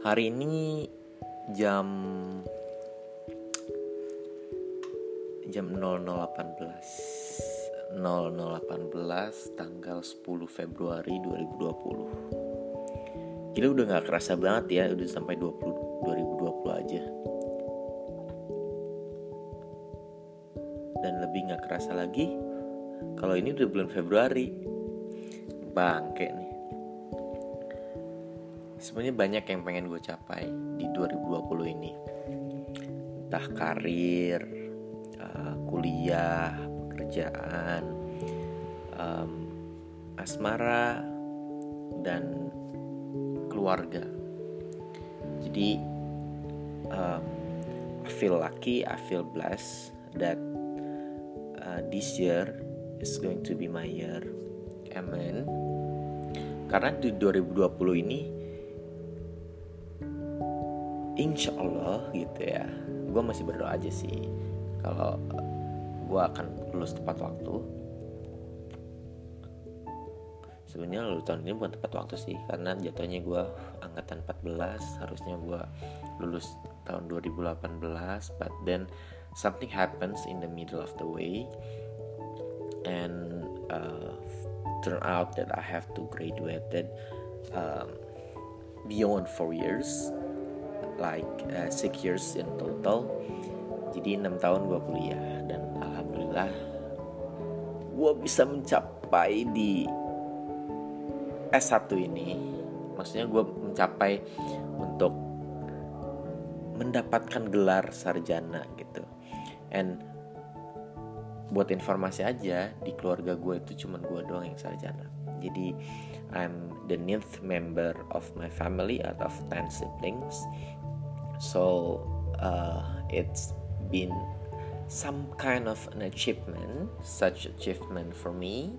Hari ini jam jam 0018 0018 tanggal 10 Februari 2020 Gila udah gak kerasa banget ya udah sampai 20 2020 aja. Dan lebih gak kerasa lagi kalau ini udah bulan Februari bangke nih sebenarnya banyak yang pengen gue capai di 2020 ini. Entah karir uh, kuliah pekerjaan asmara dan keluarga. Jadi I feel lucky I feel blessed that uh, this year is going to be my year. Amen. Karena di 2020 ini insya Allah gitu ya. Gue masih berdoa aja sih. Kalau gue akan lulus tepat waktu. Sebenarnya lulus tahun ini bukan tepat waktu sih karena jatuhnya gue angkatan 14 harusnya gue lulus tahun 2018 but then something happens in the middle of the way. And uh, turn out that I have to graduate um, beyond four years like uh, six years in total. Jadi enam tahun gue kuliah dan alhamdulillah gue bisa mencapai di S1 ini. Maksudnya gue mencapai untuk mendapatkan gelar sarjana gitu. And buat informasi aja di keluarga gue itu cuma gue doang yang sarjana. Jadi I'm the ninth member of my family out of 10 siblings so uh, it's been some kind of an achievement such achievement for me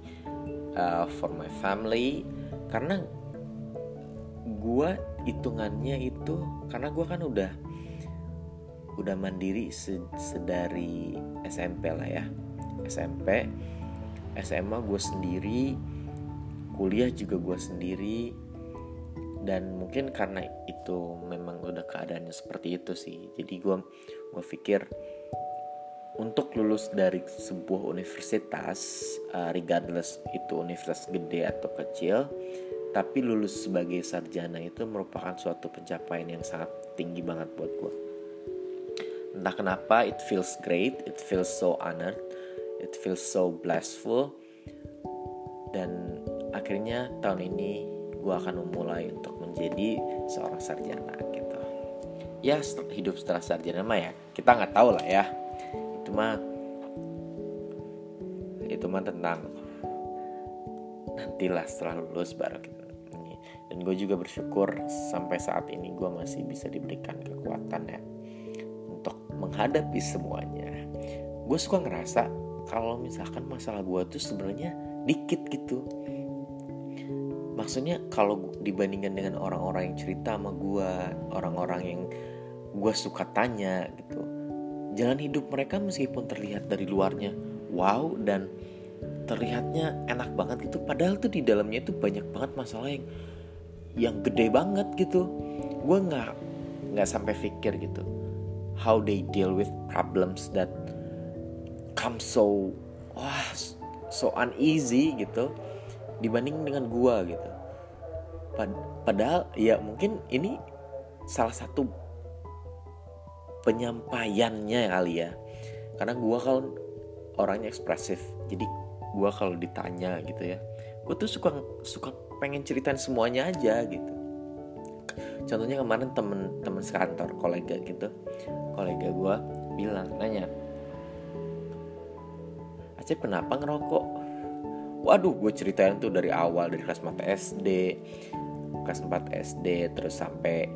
uh, for my family. Karena gue hitungannya itu karena gue kan udah udah mandiri sedari SMP lah ya. SMP SMA gue sendiri kuliah juga gue sendiri dan mungkin karena itu memang udah keadaannya seperti itu sih. Jadi gue gue pikir untuk lulus dari sebuah universitas uh, regardless itu universitas gede atau kecil tapi lulus sebagai sarjana itu merupakan suatu pencapaian yang sangat tinggi banget buat gue entah kenapa it feels great it feels so honored it feels so blissful. Dan akhirnya tahun ini gue akan memulai untuk menjadi seorang sarjana gitu. Ya hidup setelah sarjana mah ya kita nggak tahu lah ya. Itu mah itu mah tentang nantilah setelah lulus baru kita dan gue juga bersyukur sampai saat ini gue masih bisa diberikan kekuatan ya untuk menghadapi semuanya. Gue suka ngerasa kalau misalkan masalah gue tuh sebenarnya dikit gitu maksudnya kalau dibandingkan dengan orang-orang yang cerita sama gue orang-orang yang gue suka tanya gitu jalan hidup mereka meskipun terlihat dari luarnya wow dan terlihatnya enak banget gitu padahal tuh di dalamnya itu banyak banget masalah yang yang gede banget gitu. Gue nggak nggak sampai pikir gitu how they deal with problems that come so wah so uneasy gitu dibanding dengan gua gitu Pad padahal ya mungkin ini salah satu penyampaiannya kali ya. Karena gua kalau orangnya ekspresif jadi gua kalau ditanya gitu ya gua tuh suka suka pengen ceritain semuanya aja gitu. Contohnya kemarin temen-temen sekantor kolega gitu kolega gue bilang nanya Aceh kenapa ngerokok waduh gue ceritain tuh dari awal dari kelas 4 SD kelas 4 SD terus sampai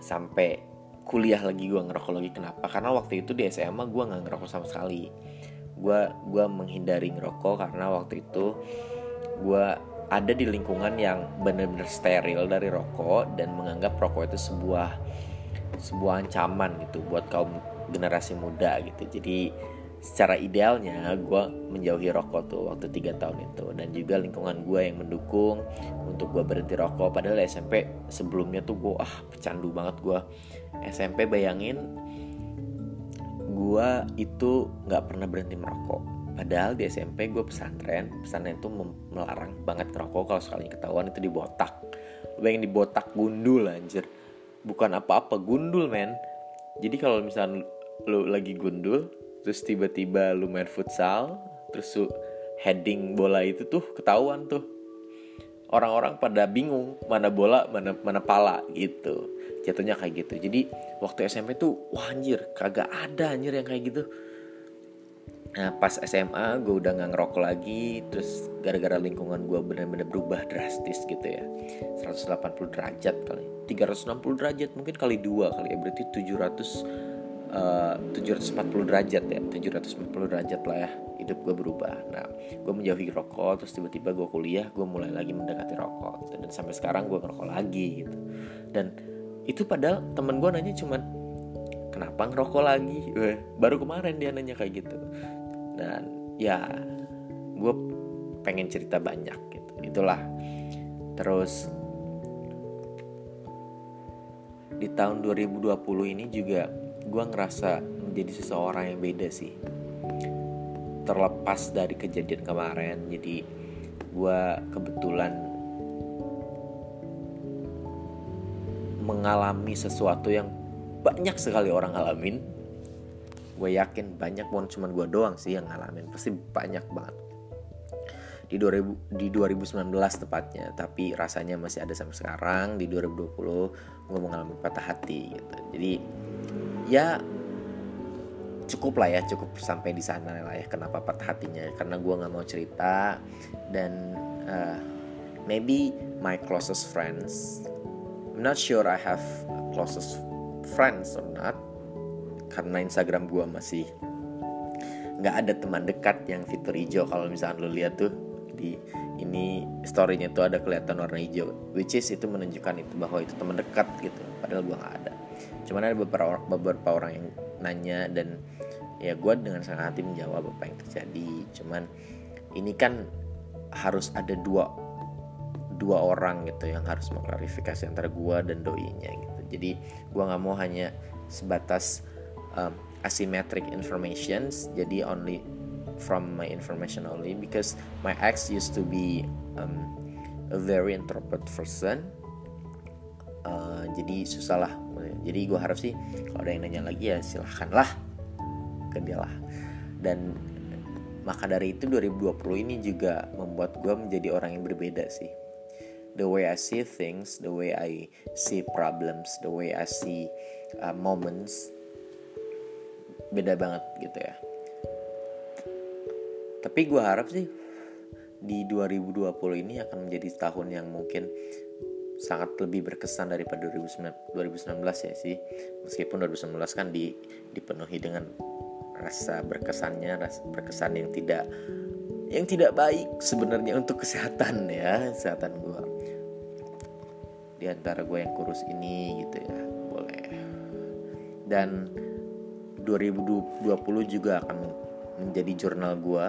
sampai kuliah lagi gue ngerokok lagi. Kenapa? Karena waktu itu di SMA gue nggak ngerokok sama sekali. Gue gue menghindari ngerokok karena waktu itu gue ada di lingkungan yang benar-benar steril dari rokok dan menganggap rokok itu sebuah sebuah ancaman gitu buat kaum generasi muda gitu. Jadi secara idealnya gue menjauhi rokok tuh waktu tiga tahun itu. Dan juga lingkungan gue yang mendukung untuk gue berhenti rokok. Padahal SMP sebelumnya tuh gue ah pecandu banget gue SMP bayangin gue itu nggak pernah berhenti merokok. Padahal di SMP gue pesantren pesantren itu melarang banget ngerokok. Kalau sekali ketahuan itu dibotak bayangin dibotak gundul anjir. Bukan apa-apa gundul men. Jadi kalau misalnya lu lagi gundul terus tiba-tiba lu main futsal terus lu heading bola itu tuh ketahuan tuh. Orang-orang pada bingung mana bola mana mana pala gitu. Jatuhnya kayak gitu. Jadi waktu SMP tuh wah anjir kagak ada anjir yang kayak gitu. Nah pas SMA gue udah gak ngerokok lagi Terus gara-gara lingkungan gue bener-bener berubah drastis gitu ya. 180 derajat kali. 360 derajat mungkin kali dua kali ya. Berarti 700 uh, 740 derajat ya 740 derajat lah ya hidup gue berubah. Nah gue menjauhi rokok terus tiba-tiba gue kuliah gue mulai lagi mendekati rokok. Dan sampai sekarang gue ngerokok lagi gitu. Dan itu padahal temen gue nanya cuman kenapa ngerokok lagi? Baru kemarin dia nanya kayak gitu. Dan ya gue pengen cerita banyak gitu. Itulah. Terus di tahun 2020 ini juga gue ngerasa menjadi seseorang yang beda sih. Terlepas dari kejadian kemarin jadi gue kebetulan mengalami sesuatu yang banyak sekali orang alamin gue yakin banyak pun cuman gue doang sih yang ngalamin pasti banyak banget. Di 2000 di 2019 tepatnya tapi rasanya masih ada sampai sekarang di 2020 gue mengalami patah hati gitu. Jadi ya cukup lah ya cukup sampai di sana lah ya kenapa patah hatinya. Karena gue nggak mau cerita dan uh, maybe my closest friends I'm not sure I have closest friends or not. Karena Instagram gue masih nggak ada teman dekat yang fitur hijau. Kalau misalnya lo lihat tuh di ini storynya tuh ada kelihatan warna hijau. Which is itu menunjukkan itu bahwa itu teman dekat gitu. Padahal gue nggak ada cuman ada beberapa orang, beberapa orang yang nanya dan ya gue dengan sangat hati menjawab apa yang terjadi. Cuman ini kan harus ada dua dua orang gitu yang harus mengklarifikasi antara gue dan doinya gitu. Jadi gue nggak mau hanya sebatas um, asymmetric informations jadi only from my information only because my ex used to be um, a very introvert person. Uh, jadi susah lah jadi gue harap sih kalau ada yang nanya lagi ya silahkanlah. Ke dia lah. Dan maka dari itu 2020 ini juga membuat gue menjadi orang yang berbeda sih. The way I see things the way I see problems the way I see uh, moments beda banget gitu ya. Tapi gue harap sih di 2020 ini akan menjadi tahun yang mungkin sangat lebih berkesan daripada 2019, 2019 ya sih. Meskipun 2019 kan di, dipenuhi dengan rasa berkesannya rasa berkesan yang tidak yang tidak baik sebenarnya untuk kesehatan ya kesehatan gue di antara gue yang kurus ini gitu ya boleh. Dan 2020 juga akan menjadi jurnal gue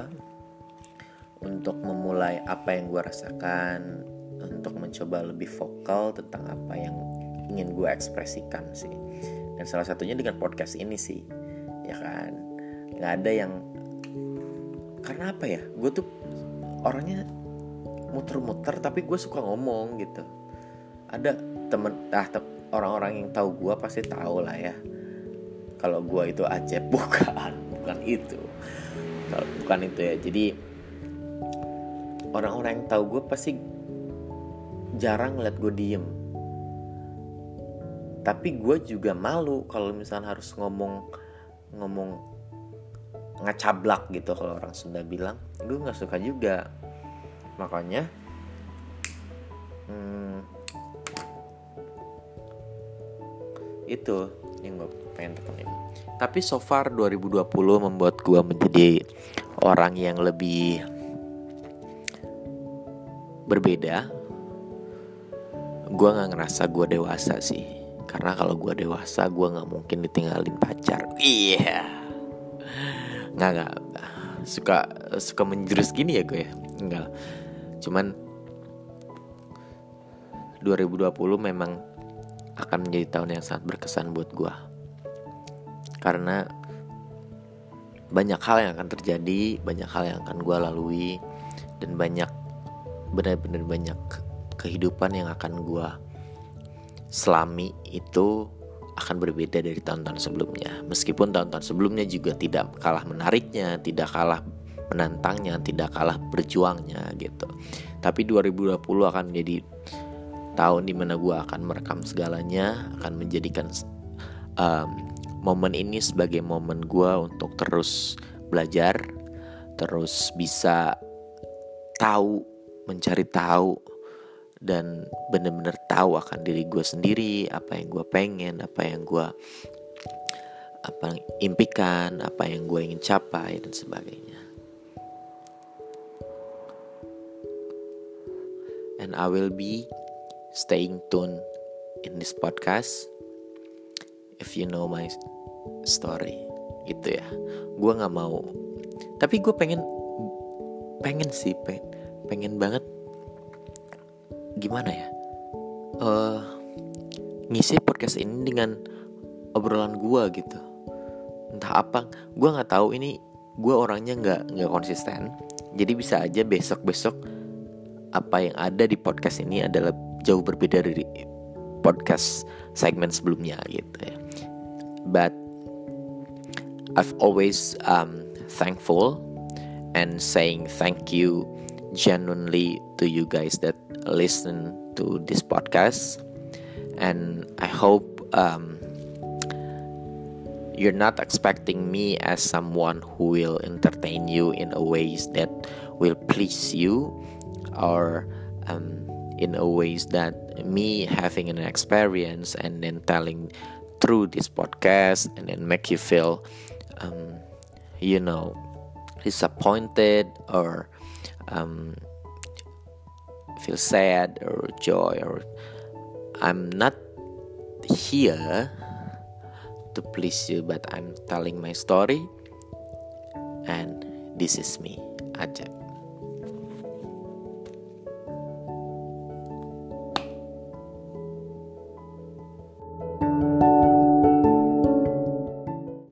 untuk memulai apa yang gue rasakan untuk mencoba lebih vokal tentang apa yang ingin gue ekspresikan sih. Dan salah satunya dengan podcast ini sih ya kan? Nggak ada yang karena apa ya? Gue tuh orangnya muter-muter tapi gue suka ngomong gitu. Ada temen ah orang-orang yang tahu gue pasti tahu lah ya. Kalau gue itu aja bukan bukan itu. Bukan itu ya. Jadi orang-orang yang tahu gue pasti jarang ngeliat gue diem. Tapi gue juga malu kalau misalnya harus ngomong ngomong ngacablak gitu kalau orang Sunda bilang. Gue nggak suka juga. Makanya hmm, itu yang gue pengen tekenin tapi so far 2020 membuat gue menjadi orang yang lebih berbeda gue nggak ngerasa gue dewasa sih. Karena kalau gue dewasa gue nggak mungkin ditinggalin pacar. Iya. Yeah. nggak nggak. Suka suka menjurus gini ya gue? Ya enggak. Cuman 2020 memang akan menjadi tahun yang sangat berkesan buat gue karena banyak hal yang akan terjadi banyak hal yang akan gue lalui dan banyak benar-benar banyak kehidupan yang akan gue selami itu akan berbeda dari tahun-tahun sebelumnya. Meskipun tahun-tahun sebelumnya juga tidak kalah menariknya, tidak kalah menantangnya, tidak kalah berjuangnya gitu. Tapi 2020 akan menjadi tahun di mana gue akan merekam segalanya, akan menjadikan um, momen ini sebagai momen gue untuk terus belajar, terus bisa tahu, mencari tahu dan bener-bener tahu akan diri gue sendiri apa yang gue pengen apa yang gue apa yang impikan apa yang gue ingin capai dan sebagainya. And I will be staying tuned in this podcast if you know my story gitu ya. Gue nggak mau. Tapi gue pengen pengen sih pengen pengen banget gimana ya? Uh, ngisi podcast ini dengan obrolan gue gitu. Entah apa gue nggak tahu ini gue orangnya nggak nggak konsisten. Jadi bisa aja besok besok apa yang ada di podcast ini adalah jauh berbeda dari podcast segmen sebelumnya gitu ya. But I've always um, thankful and saying thank you genuinely to you guys that listen to this podcast, and I hope um, you're not expecting me as someone who will entertain you in a ways that will please you, or um, in a ways that me having an experience and then telling through this podcast and then make you feel, um, you know, disappointed or um, feel sad or joy or I'm not here to please you but I'm telling my story and this is me aja